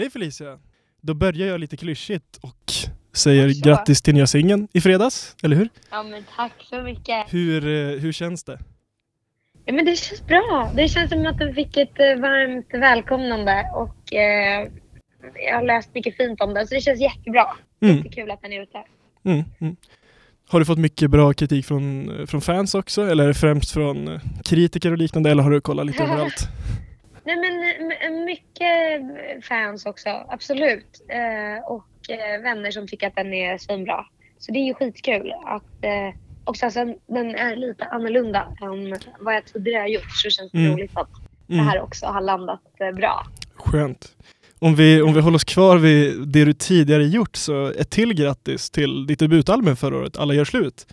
Hej Felicia! Då börjar jag lite klyschigt och säger Varsågod. grattis till nya singeln i fredags, eller hur? Ja men tack så mycket. Hur, eh, hur känns det? Ja, men det känns bra. Det känns som att du fick ett varmt välkomnande och eh, jag har läst mycket fint om den så det känns jättebra. Mm, Jättekul att den är ute. mm, mm. Har du fått mycket bra kritik från, eh, från fans också? Eller främst från eh, kritiker och liknande? Eller har du kollat lite överallt? Nej men m- mycket fans också, absolut. Eh, och eh, vänner som tycker att den är svinbra. Så det är ju skitkul att eh, också alltså, den är lite annorlunda än vad jag tidigare har gjort. Så det känns Mm. roligt att det Mm, här också har landat eh, bra. skönt. Om vi, om vi håller oss kvar vid det du tidigare gjort så ett till grattis till ditt debutalbum förra året, Alla gör slut.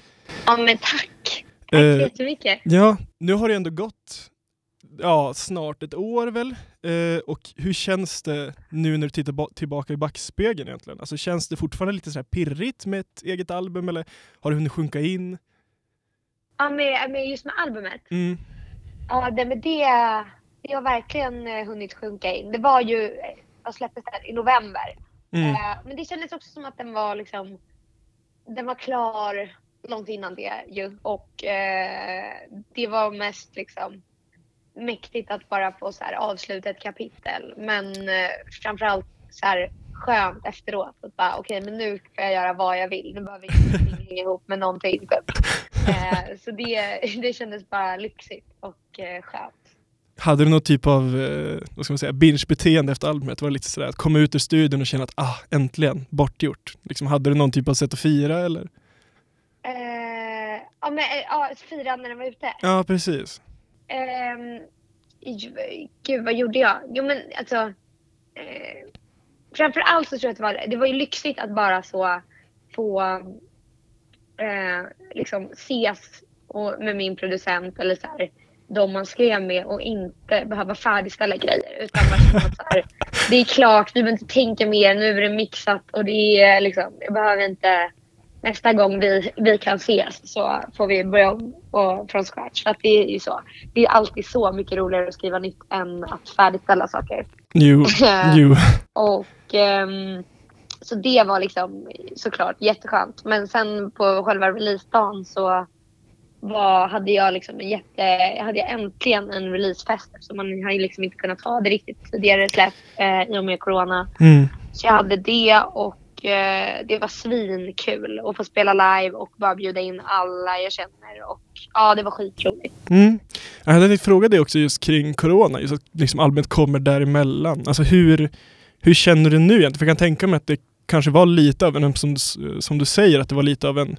Ja men tack! Tack Eh, så jättemycket. Ja, nu har det ändå gått ja, snart ett år väl. Eh, och hur känns det nu när du tittar ba- tillbaka i backspegeln egentligen? Alltså känns det fortfarande lite så här pirrigt med ett eget album eller har du hunnit sjunka in? Ja med, med just med albumet. Mm. Ja det med det, det har verkligen eh, hunnit sjunka in. Det var ju, eh, jag släpptes där i november. Mm. Eh, men det kändes också som att den var liksom, den var klar långt innan det ju. Och eh, det var mest liksom mäktigt att bara få så här avsluta ett kapitel. Men eh, framförallt så här skönt efteråt. Att bara okej men nu får jag göra vad jag vill. Nu behöver ingenting hänga ihop med någonting. Typ. Eh, så det, det kändes bara lyxigt och eh, skönt. Hade du någon typ av eh, vad ska man säga, binge-beteende efter albumet? Var det lite sådär att komma ut ur studion och känna att ah, äntligen, bortgjort? Liksom, hade du någon typ av sätt att fira eller? Eh, ja men eh, ja, fira när den var ute. Ja, precis. Eh, gud, vad gjorde jag? Jo, men alltså. Eh, framför allt så tror jag att det var, det var ju lyxigt att bara så få eh, liksom ses och, med min producent eller så här, de man skrev med och inte behöva färdigställa grejer. Utan bara känna att så här, det är klart, vi behöver inte tänka mer, nu är det mixat och det är liksom, jag behöver inte nästa gång vi, vi kan ses så får vi börja om och, från scratch. För att det är ju så. Det är alltid så mycket roligare att skriva nytt än att färdigställa saker. Jo, jo. Och ehm, så det var liksom såklart jätteskönt. Men sen på själva releasedagen så var, hade jag liksom en jätte, hade jag äntligen en releasefest eftersom man har ju liksom inte kunnat ha det riktigt tidigare släpp eh, i och med corona. Mm. Så jag hade det och eh, det var svinkul att få spela live och bara bjuda in alla jag känner. Och ja, det var skitroligt. Mm. Jag hade tänkt fråga dig också just kring corona, just att liksom albumet kommer däremellan. Alltså hur, hur känner du nu egentligen? För jag kan tänka mig att det kanske var lite av en, som, som du säger, att det var lite av en,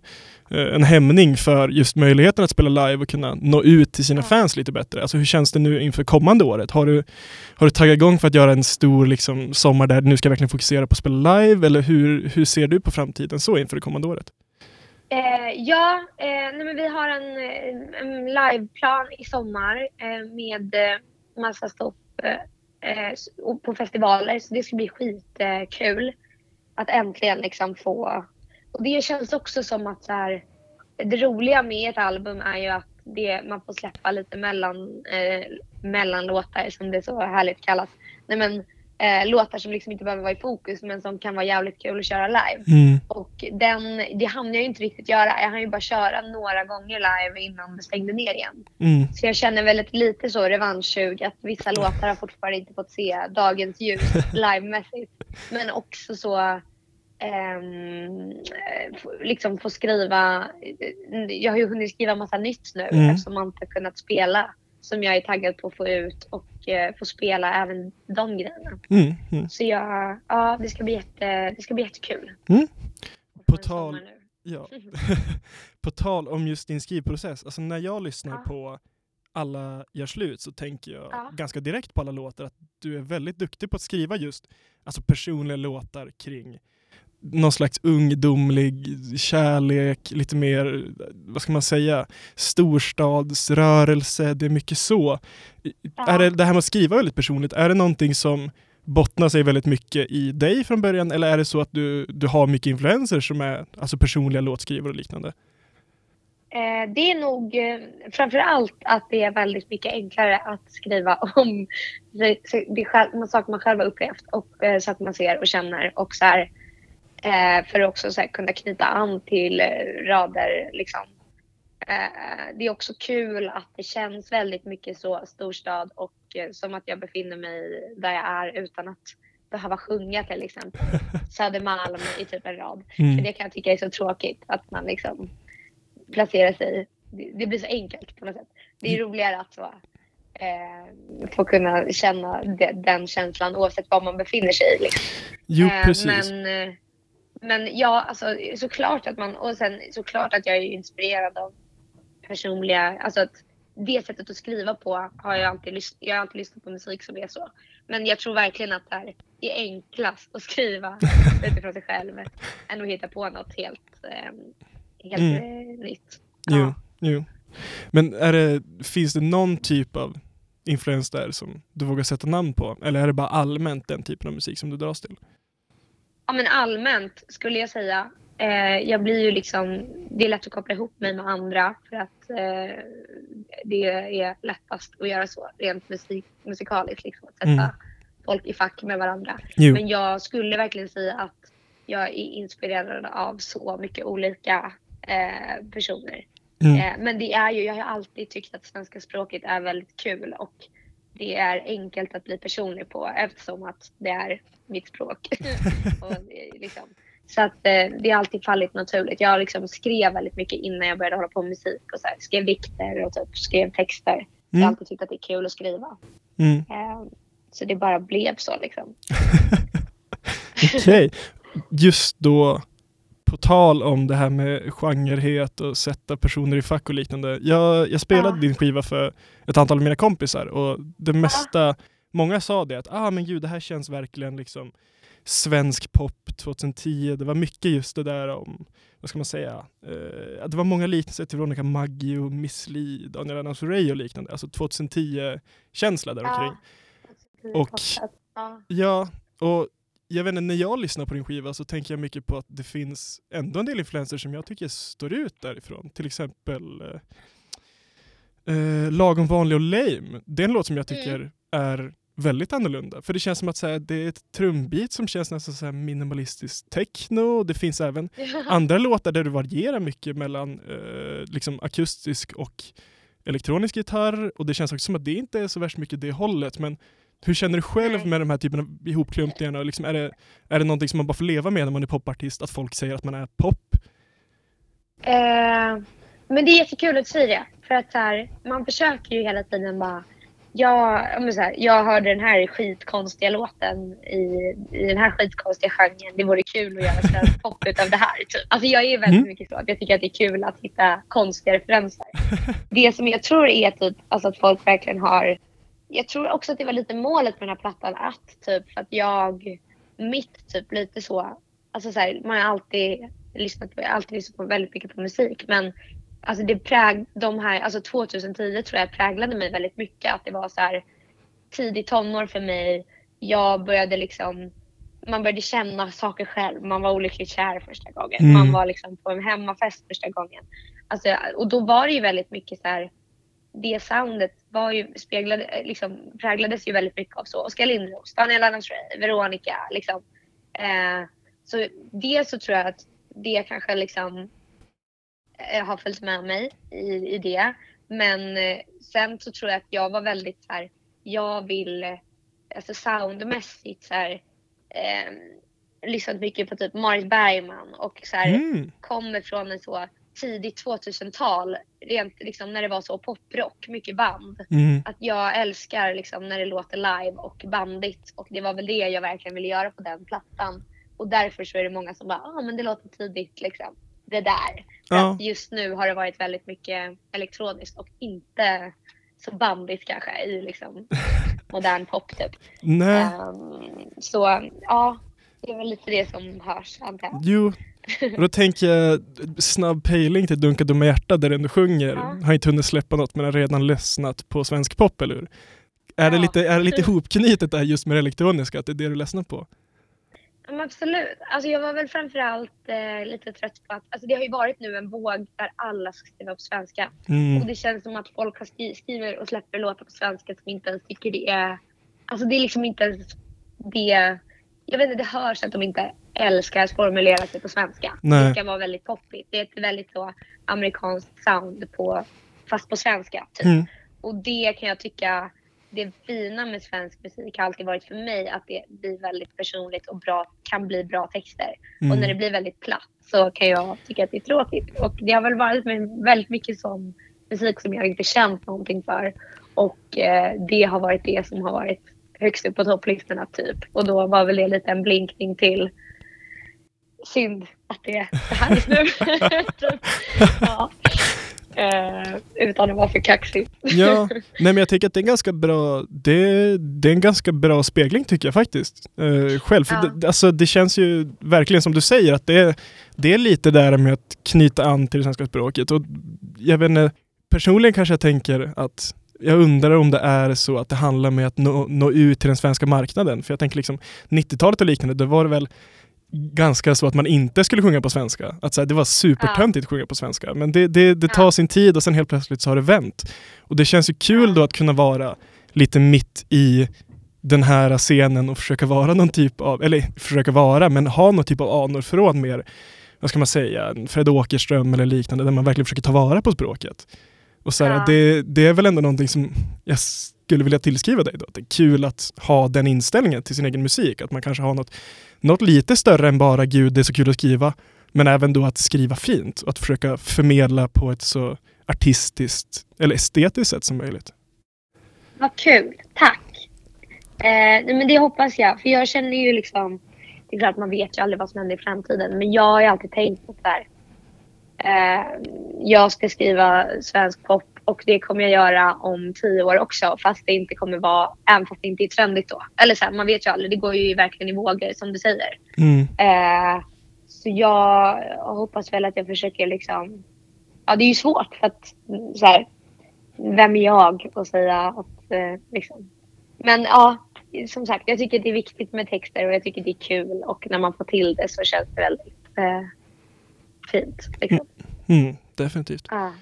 eh, en hämning för just möjligheten att spela live och kunna nå ut till sina fans lite bättre. Alltså hur känns det nu inför kommande året? Har du, har du taggat igång för att göra en stor liksom, sommar där du nu ska verkligen fokusera på att spela live? Eller hur, hur ser du på framtiden så inför det kommande året? Eh, ja, eh, nej men vi har en, en liveplan i sommar eh, med eh, massa stopp eh, på festivaler. Så det ska bli skitkul att äntligen liksom få... Och det känns också som att så här, det roliga med ett album är ju att det, man får släppa lite mellan, eh, mellanlåtar som det så härligt kallas. Nej, men, eh, låtar som liksom inte behöver vara i fokus men som kan vara jävligt kul att köra live. Mm. Och den, det hann jag ju inte riktigt göra. Jag hann ju bara köra några gånger live innan det stängde ner igen. Mm. Så jag känner väldigt lite så revanschsug att vissa låtar har fortfarande inte fått se dagens ljus livemässigt. Men också så eh, få- liksom få skriva. Jag har ju hunnit skriva massa nytt nu Mm. eftersom man inte kunnat spela. Som jag är taggad på att få ut och eh, få spela även de grejerna. Mm. Mm. Så jag, ja det ska bli, jätte, det ska bli jättekul. Mm. På tal-. Ja. på tal om just din skrivprocess, alltså när jag lyssnar Ja. på alla gör slut så tänker jag Ja. ganska direkt på alla låtar att du är väldigt duktig på att skriva just alltså personliga låtar kring någon slags ungdomlig kärlek, lite mer, vad ska man säga, storstadsrörelse, det är mycket så. Ja. Är det, det här med att skriva väldigt personligt, är det någonting som bottnar sig väldigt mycket i dig från början eller är det så att du, du har mycket influenser som är alltså personliga låtskrivare och liknande? Eh, det är nog eh, framför allt att det är väldigt mycket enklare att skriva om det, det själv, saker man själv har upplevt och eh, saker man ser och känner. Och så här, eh, för att också så här, kunna knyta an till rader. Liksom. Eh, det är också kul att det känns väldigt mycket så storstad och eh, som att jag befinner mig där jag är utan att behöva sjunga till exempel Södermalm i typ en rad. Mm. För det kan jag tycka är så tråkigt att man liksom placerar sig. Det, det blir så enkelt på något sätt. Det är roligare att så, eh, få kunna känna de, den känslan oavsett var man befinner sig i. Liksom. Jo, Eh, precis. Men, eh, men ja, alltså såklart att man, och sen såklart att jag är inspirerad av personliga, alltså att det sättet att skriva på har jag alltid, lys- jag har alltid lyssnat på musik som är så. Men jag tror verkligen att det är, enklast att skriva utifrån sig själv än att hitta på något helt, eh, helt Mm. eh, nytt. Jo, jo. Men är det, finns det någon typ av influens där som du vågar sätta namn på? Eller är det bara allmänt den typen av musik som du dras till? Ja men allmänt skulle jag säga. Eh, jag blir ju liksom, det är lätt att koppla ihop mig med andra för att eh, det är lättast att göra så rent musik, musikaliskt. Liksom, att sätta Mm. folk i fack med varandra. Jo. Men jag skulle verkligen säga att jag är inspirerad av så mycket olika eh, personer. Mm. Eh, men det är ju, jag har alltid tyckt att svenska språket är väldigt kul och det är enkelt att bli personlig på eftersom att det är mitt språk. och, liksom. Så att eh, det har alltid fallit naturligt. Jag liksom skrev väldigt mycket innan jag började hålla på med musik och så här, skrev dikter och typ skrev texter. Jag har Mm. alltid tyckt att det är kul att skriva. Mm. Eh, så det bara blev så liksom. Okej. Just då, på tal om det här med genrehet och sätta personer i fack och liknande. Jag, jag spelade Ja. din skiva för ett antal av mina kompisar och det mesta, många sa det att ah men gud det här känns verkligen liksom svensk pop 2010. Det var mycket just det där om, vad ska man säga, eh, det var många liknelser till Veronica Maggio, Miss Li, Daniel Adams Ray och liknande. Alltså 2010-känsla där omkring. Och- Ja. Ja, och jag vet inte, när jag lyssnar på din skiva så tänker jag mycket på att det finns ändå en del influenser som jag tycker står ut därifrån. Till exempel eh, eh, Lagom vanlig och lame. Det är en låt som jag tycker är väldigt annorlunda. För det känns som att så här, det är ett trumbit som känns nästan så här minimalistiskt techno. Det finns även andra låtar där du varierar mycket mellan eh, liksom akustisk och elektronisk gitarr och det känns också som att det inte är så värst mycket det hållet men hur känner du själv med de här typen av ihopklumpningarna? Och Liksom är, det, är det någonting som man bara får leva med när man är popartist, att folk säger att man är pop? Eh, men det är jättekul att du säger det. För att så här, man försöker ju hela tiden bara jag, ja, men så här, jag hörde den här skitkonstiga låten i, i den här skitkonstiga genren. Det vore kul att göra svensk pop utav det här. Typ. Alltså jag är väldigt Mm. mycket så jag tycker att det är kul att hitta konstiga referenser. det som jag tror är typ alltså att folk verkligen har jag tror också att det var lite målet med den här plattan att typ för att jag, mitt typ lite så, alltså så här, man har alltid lyssnat på, jag har alltid lyssnat på väldigt mycket på musik men alltså det präg, de här, alltså 2010 tror jag präglade mig väldigt mycket att det var så här tidig tonår för mig, jag började liksom man började känna saker själv. Man var olyckligt kär första gången. Mm. Man var liksom på en hemmafest första gången. Alltså, och då var det ju väldigt mycket så här det soundet var ju speglade, liksom, präglades ju väldigt mycket av så. Oskar Lindros, Daniel Adams-Ray, Veronica. Liksom. Eh, så dels så tror jag att det kanske liksom eh, har följt med mig i, i det. Men eh, sen så tror jag att jag var väldigt så här, jag vill, eh, alltså soundmässigt så här, eh, lyssnat mycket på typ Marit Bergman och så här, Mm. kommer från en så tidigt 2000-tal, rent liksom när det var så poprock, mycket band. Mm. Att jag älskar liksom när det låter live och bandigt och det var väl det jag verkligen ville göra på den plattan. Och därför så är det många som bara, ja ah, men det låter tidigt liksom. Det där. För Ja. att just nu har det varit väldigt mycket elektroniskt och inte så bandigt kanske i liksom modern pop typ. Nej, Ehm, så ja, det är väl lite det som hörs antar jag. jo. Och då tänker jag, snabb pejling till Dunka dumma hjärta där den du sjunger, Ja. har inte hunnit släppa något men har redan ledsnat på svensk pop, eller hur? Är det Ja. lite, är det lite hopknutet där just med det elektroniska, att det är det du ledsnar på? Ja, absolut. Alltså jag var väl framförallt eh, lite trött på att alltså det har ju varit nu en våg där alla ska skriva på svenska. Mm. Och det känns som att folk har skriver och släpper låtar på svenska som inte ens tycker det är... Alltså det är liksom inte ens det... Jag vet inte, det hörs att de inte älskar att formulera sig på svenska. Nej. Det ska vara väldigt poppigt. Det är ett väldigt så amerikanskt sound på, fast på svenska. Typ. Mm. Och det kan jag tycka, det fina med svensk musik har alltid varit för mig att det blir väldigt personligt och bra, kan bli bra texter. Mm. Och när det blir väldigt platt så kan jag tycka att det är tråkigt. Och det har väl varit med väldigt mycket sån musik som jag inte känt någonting för. Och eh, det har varit det som har varit högst upp på topplistorna typ. Och då var väl det lite en blinkning till synd att det är så här just nu. typ. ja. eh, utan att vara för kaxig. Ja, nej men jag tycker att det är en ganska bra, det, det är en ganska bra spegling tycker jag faktiskt. Eh, själv, Ja. det, alltså, det känns ju verkligen som du säger att det är, det är lite där med att knyta an till det svenska språket. Och jag vet inte, personligen kanske jag tänker att jag undrar om det är så att det handlar med att nå, nå ut till den svenska marknaden. För jag tänker liksom 90-talet och liknande, då var det väl ganska så att man inte skulle sjunga på svenska. Att så här, det var supertöntigt att sjunga på svenska. Men det, det, det tar sin tid och sen helt plötsligt så har det vänt. Och det känns ju kul då att kunna vara lite mitt i den här scenen och försöka vara någon typ av, eller försöka vara, men ha någon typ av anor från mer, vad ska man säga, Fred Åkerström eller liknande, där man verkligen försöker ta vara på språket. Och så här, Ja. det, det är väl ändå någonting som jag skulle vilja tillskriva dig då, att det är kul att ha den inställningen till sin egen musik, att man kanske har något, något lite större än bara gud, det är så kul att skriva, men även då att skriva fint och att försöka förmedla på ett så artistiskt eller estetiskt sätt som möjligt. Vad kul, tack. Eh, men det hoppas jag, för jag känner ju liksom, det är klart man vet ju aldrig vad som händer i framtiden, men jag har ju alltid tänkt på så här. Eh, jag ska skriva svensk pop och det kommer jag göra om tio år också, fast det inte kommer vara, även fast det inte är trendigt då. Eller så här, man vet ju aldrig, det går ju verkligen i vågor som du säger. Mm. Eh, så jag hoppas väl att jag försöker liksom... Ja, det är ju svårt för att så här, vem är jag att säga att eh, liksom. Men ja, som sagt, jag tycker det är viktigt med texter och jag tycker det är kul och när man får till det så känns det väldigt eh, fint. Liksom. Mm, definitivt. Ja.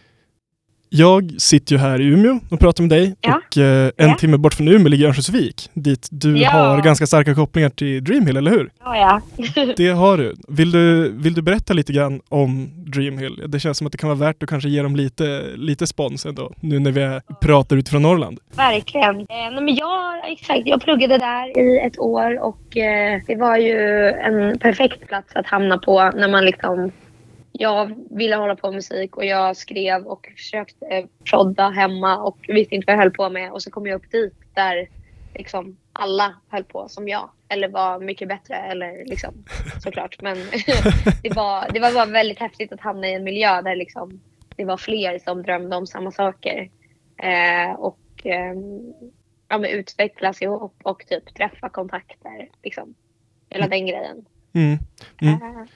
Jag sitter ju här i Umeå och pratar med dig Ja. och eh, en Ja. timme bort från Umeå ligger Örnsköldsvik dit du Ja. har ganska starka kopplingar till Dreamhill, eller hur? Ja, ja. Det har du. Vill, du. vill du berätta lite grann om Dreamhill? Det känns som att det kan vara värt att kanske ge dem lite, lite spons ändå, nu när vi pratar utifrån Norrland. Verkligen. Eh, men jag, exakt, jag pluggade där i ett år och eh, det var ju en perfekt plats att hamna på när man liksom jag ville hålla på med musik och jag skrev och försökte eh, prodda hemma och visste inte vad jag höll på med. Och så kom jag upp dit där liksom alla höll på som jag. Eller var mycket bättre eller liksom såklart. Men det, var, det var bara väldigt häftigt att hamna i en miljö där liksom det var fler som drömde om samma saker. Eh, och ehm, ja, men utvecklas ihop och typ träffa kontakter. Liksom. Hela den grejen. Mm. Mm. Eh,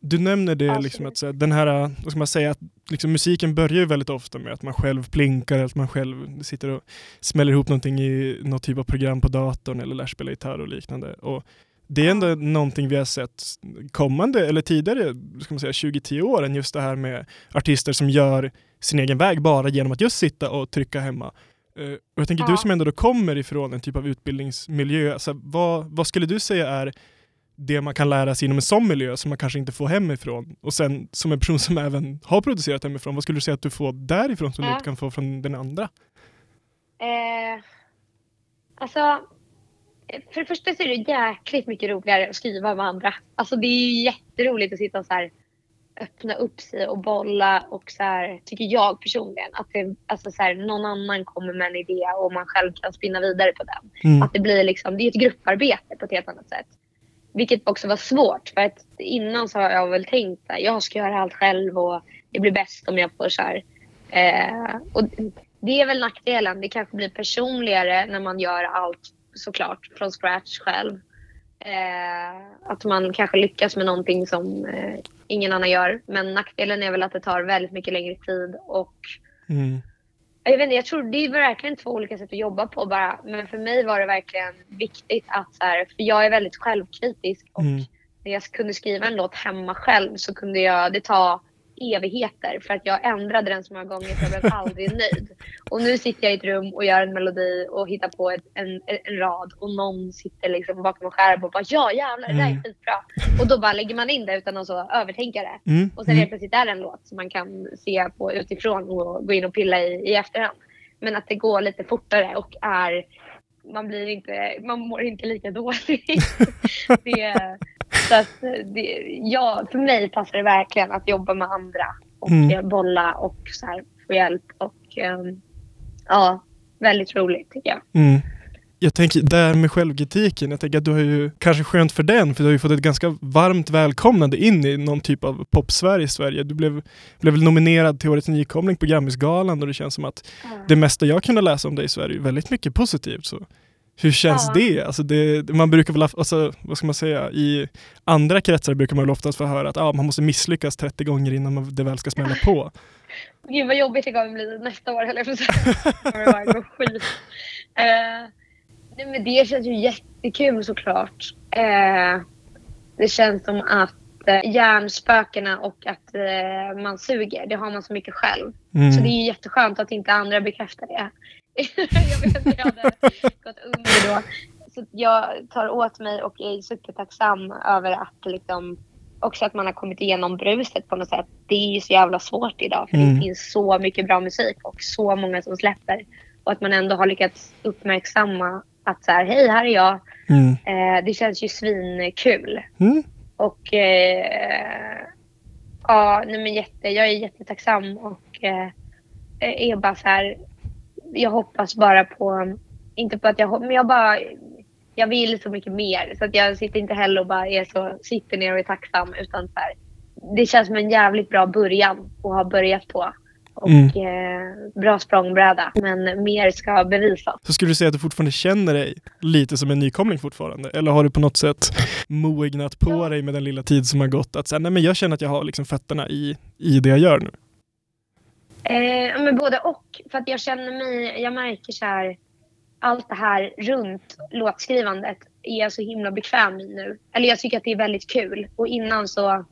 Du nämner det Absolut. liksom att så den här, vad ska man säga, att liksom musiken börjar ju väldigt ofta med att man själv plinkar, att man själv sitter och smäller ihop någonting i något typ av program på datorn eller lär spela gitarr och liknande. Och det är ändå någonting vi har sett kommande, eller tidigare, ska man säga 20-10 år, än just det här med artister som gör sin egen väg bara genom att just sitta och trycka hemma. Eh, och jag tänker Ja. du som ändå då kommer ifrån en typ av utbildningsmiljö, alltså, vad, vad skulle du säga är det man kan lära sig inom en sån miljö som man kanske inte får hemifrån. Och sen som en person som även har producerat hemifrån, vad skulle du säga att du får därifrån som du Ja. inte kan få från den andra? Eh, alltså, för det första så är det jäkligt mycket roligare att skriva med andra. Alltså det är ju jätteroligt att sitta och så här öppna upp sig och bolla och så här, tycker jag personligen, att det, alltså så här, någon annan kommer med en idé och man själv kan spinna vidare på den. Mm. Att det blir liksom, det är ett grupparbete på ett helt annat sätt. Vilket också var svårt för att innan så har jag väl tänkt att jag ska göra allt själv och det blir bäst om jag får så här. Eh, och det är väl nackdelen. Det kanske blir personligare när man gör allt såklart från scratch själv. Eh, att man kanske lyckas med någonting som eh, ingen annan gör. Men nackdelen är väl att det tar väldigt mycket längre tid och Mm jag vet inte, jag tror det är verkligen två olika sätt att jobba på bara. Men för mig var det verkligen viktigt att så här, för jag är väldigt självkritisk och Mm. när jag kunde skriva en låt hemma själv så kunde jag, det ta evigheter för att jag ändrade den så många gånger så jag blev aldrig nöjd. Och nu sitter jag i ett rum och gör en melodi och hittar på ett, en, en rad och någon sitter liksom bakom en skärm och bara ja jävlar det där är Mm. skitbra. Och då bara lägger man in det utan att så övertänka det. Mm. Och sen helt plötsligt är det en låt som man kan se på utifrån och gå in och pilla i, i efterhand. Men att det går lite fortare och är man blir inte, man mår inte lika dåligt. det, så att det, ja, för mig passar det verkligen att jobba med andra och Mm. bolla och så här, få hjälp och ehm, ja, väldigt roligt tycker jag. Mm. Jag tänker där med självkritiken, jag tänker att du har ju kanske skönt för den, för du har ju fått ett ganska varmt välkomnande in i någon typ av pop-Sverige i Sverige. Du blev, blev väl nominerad till Årets nykomling på Grammisgalan och det känns som att det mesta jag kunde läsa om dig i Sverige är väldigt mycket positivt. Så. Hur känns Ja. det? Alltså det? Man brukar väl, alltså, vad ska man säga, i andra kretsar brukar man väl oftast få höra att ah, man måste misslyckas 30 gånger innan man, det väl ska smälla på. Gud vad jobbigt det kommer bli nästa år höll jag på att säga. Det kommer bara gå skit. nej men det känns ju jättekul såklart. Eh, det känns som att eh, hjärnspökena och att eh, man suger, det har man så mycket själv. Mm. Så det är jätteskönt att inte andra bekräftar det. jag vet att jag hade gått under då. Så jag tar åt mig och är supertacksam över att liksom också att man har kommit igenom bruset på något sätt. Det är ju så jävla svårt idag för Mm. det finns så mycket bra musik och så många som släpper. Och att man ändå har lyckats uppmärksamma att så här, hej här är jag. Mm. Eh, det känns ju svinkul. Mm. Och eh, ja, nej men jätte, jag är jättetacksam och eh, är bara så här. Jag hoppas bara på, inte på att jag men jag bara, jag vill så mycket mer. Så att jag sitter inte heller och bara är så, sitter ner och är tacksam utan så här. Det känns som en jävligt bra början att ha börjat på. Och Mm. bra språngbräda. Men mer ska bevisas. Så skulle du säga att du fortfarande känner dig lite som en nykomling fortfarande? Eller har du på något sätt mognat på Ja. dig med den lilla tid som har gått? Att säga, nej men jag känner att jag har liksom fötterna i, i det jag gör nu. Eh, men både och. För att jag känner mig, jag märker så här, allt det här runt låtskrivandet är jag så himla bekväm i nu. Eller jag tycker att det är väldigt kul. Och innan så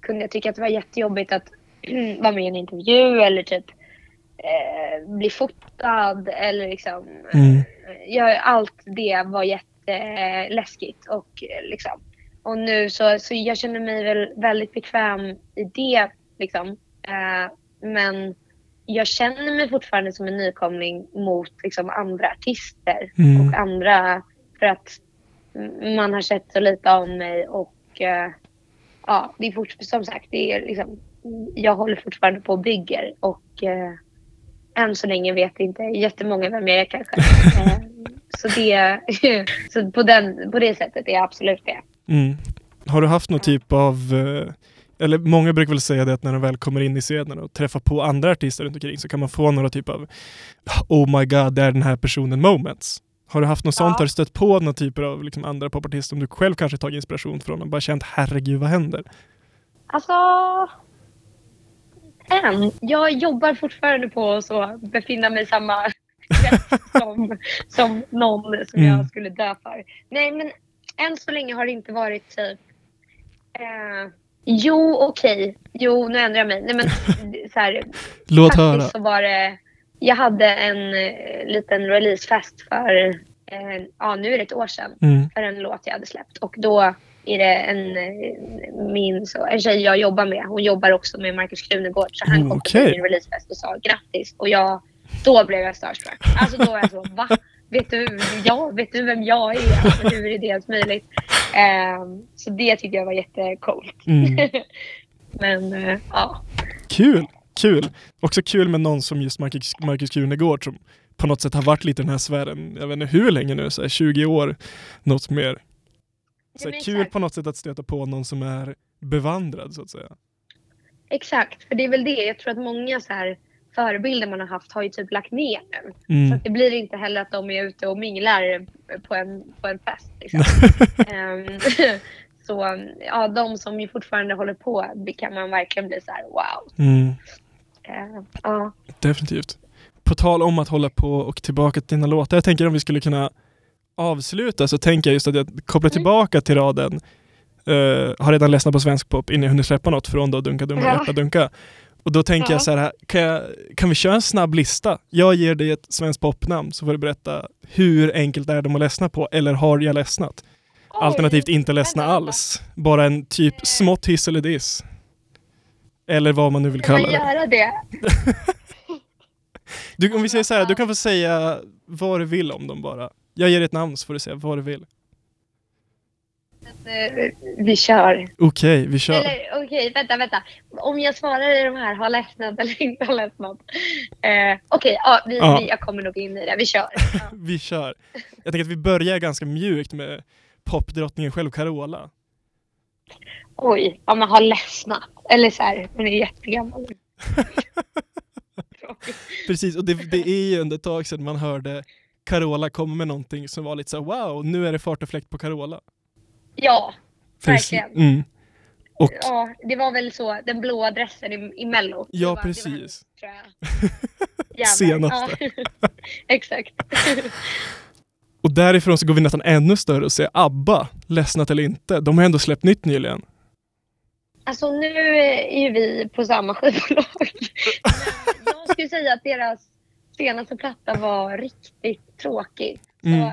kunde jag tycka att det var jättejobbigt att vara med i en intervju eller typ eh, bli fotad eller liksom. Mm. Jag, allt det var jätteläskigt och eh, liksom. Och nu så, så jag känner mig väl väldigt bekväm i det liksom. Eh, men jag känner mig fortfarande som en nykomling mot liksom, andra artister Mm. och andra för att man har sett så lite av mig och eh, ja, det är fort, som sagt, det är liksom, jag håller fortfarande på och bygger och eh, än så länge vet inte jättemånga vem jag är kanske. Eh, så det, så på, den, på det sättet är jag absolut det. Mm. Har du haft någon typ av, eh, eller många brukar väl säga det att när de väl kommer in i scenen och träffar på andra artister runt omkring så kan man få några typ av Oh my god, det är den här personen moments. Har du haft något sånt? Ja. Har du stött på några typer av liksom, andra popartister som du själv kanske tagit inspiration från och bara känt herregud vad händer? Alltså... Än. Jag jobbar fortfarande på att så befinna mig i samma som, som någon som Mm. jag skulle dö för. Nej, men än så länge har det inte varit typ... Eh, jo, okej. Jo, nu ändrar jag mig. Nej, men så här, Låt höra. så var det... Jag hade en eh, liten releasefest för... Eh, ja, nu är det ett år sedan Mm. för en låt jag hade släppt. Och då är det en, eh, min, så, en tjej jag jobbar med. Hon jobbar också med Markus Krunegård. Så han Mm, kom okej. till min releasefest och sa grattis. Och jag, då blev jag starstruck. Alltså då var jag så, va? Vet du, ja, vet du vem jag är? Alltså, hur är det ens möjligt? Ehm, så det tyckte jag var jättecoolt. Mm. Men eh, ja. Kul! Kul! Också kul med någon som just Marcus, Marcus Krunegård som på något sätt har varit lite i den här sfären, jag vet inte hur länge nu, så här 20 år, något mer. Så här, kul på något sätt att stöta på någon som är bevandrad så att säga. Exakt, för det är väl det. Jag tror att många så här förebilder man har haft har ju typ lagt ner nu. Så Mm. att det blir inte heller att de är ute och minglar på en, på en fest. Liksom. Ehm, så ja, de som ju fortfarande håller på kan man verkligen bli så här wow. Mm. Ehm, ja. Definitivt. på tal om att hålla på och tillbaka till dina låtar, jag tänker om vi skulle kunna avsluta så tänker jag just att jag kopplar tillbaka till raden eh, har redan ledsnat på svensk pop innan jag hunnit släppa något från då Dunka Dumma Ja. Hjärta Dunka. Och då tänker Ja. jag så här, kan, jag, kan vi köra en snabb lista? Jag ger dig ett svenskt popnamn så får du berätta hur enkelt är de att ledsna på eller har jag ledsnat? Alternativt inte ledsna vänta, vänta. alls. Bara en typ smått hiss eller diss. Eller vad man nu vill kalla det. göra det? Du, om vi säger så här, du kan få säga vad du vill om dem bara. Jag ger dig ett namn så får du säga vad du vill. Eh, Vi kör. Okej, vi kör. Eller okej, vänta, vänta. Om jag svarar i de här, har ledsnat eller inte har ledsnat. Eh, okej, vi, Ja. Jag kommer nog in i det. Vi kör. Ja. Vi kör. Jag tänker att vi börjar ganska mjukt med popdrottningen själv, Carola. Oj, ja, man har ledsnat. Eller så här, hon är jättegammal. Precis, och det, det är ju under ett tag sedan man hörde Carola komma med någonting som var lite så wow, nu är det fart och fläkt på Carola. ja. Verkligen. Mm. Och ja, det var väl så. Den blåa dressen i, i Mello. Det ja, det var precis. jag. Jävlar. Senaste. Ja. Exakt. Och därifrån så går vi nästan ännu större och säger ABBA, ledsnat eller inte. De har ändå släppt nytt nyligen. Alltså nu är ju vi på samma skivbolag. Jag skulle säga att deras senaste platta var riktigt tråkig. Mm.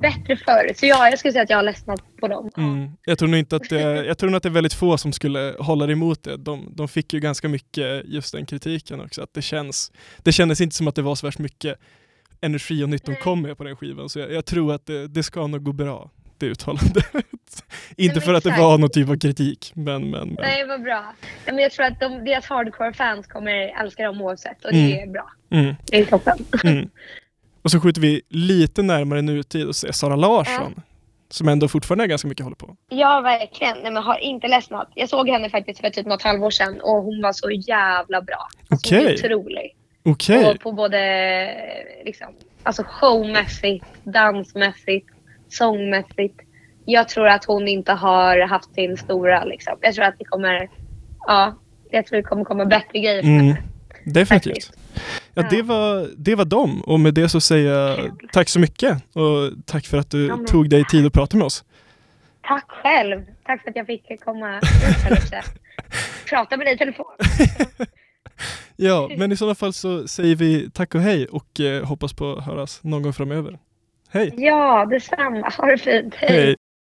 Bättre förr. Så ja, jag skulle säga att jag har ledsnat på dem. Mm. Jag tror nog inte att det, jag tror nog att det är väldigt få som skulle hålla emot det. De, de fick ju ganska mycket just den kritiken också. Att det, känns, det kändes inte som att det var så värst mycket energi och nytt de kom med på den skivan. Så jag, jag tror att det, det ska nog gå bra, det uttalandet. inte för att det var någon typ av kritik, men men. men. Nej, vad bra. Men jag tror att de, deras hardcore-fans kommer älska dem oavsett och det Mm. är bra. Mm, Det är toppen. mm. Och så skjuter vi lite närmare nutid och ser Sara Larsson. Som ändå fortfarande är ganska mycket håller på. Ja, verkligen. Nej, men har inte ledsnat. Jag såg henne faktiskt för typ något halvår sedan och hon var så jävla bra. Alltså, Okej. Otrolig. Okej. Och på både liksom, alltså showmässigt, dansmässigt, sångmässigt. Jag tror att hon inte har haft sin stora liksom. Jag tror att det kommer, ja, jag tror det kommer komma bättre grejer för Mm. henne. Definitivt. Faktiskt. Ja, det var, det var dem och med det så säger jag tack så mycket och tack för att du tog dig tid att prata med oss. Tack själv. Tack för att jag fick komma lite. Prata med dig i telefon. Ja, men i sådana fall så säger vi tack och hej och eh, hoppas på att höras någon gång framöver. Hej! Ja, detsamma. Ha det fint. Hej!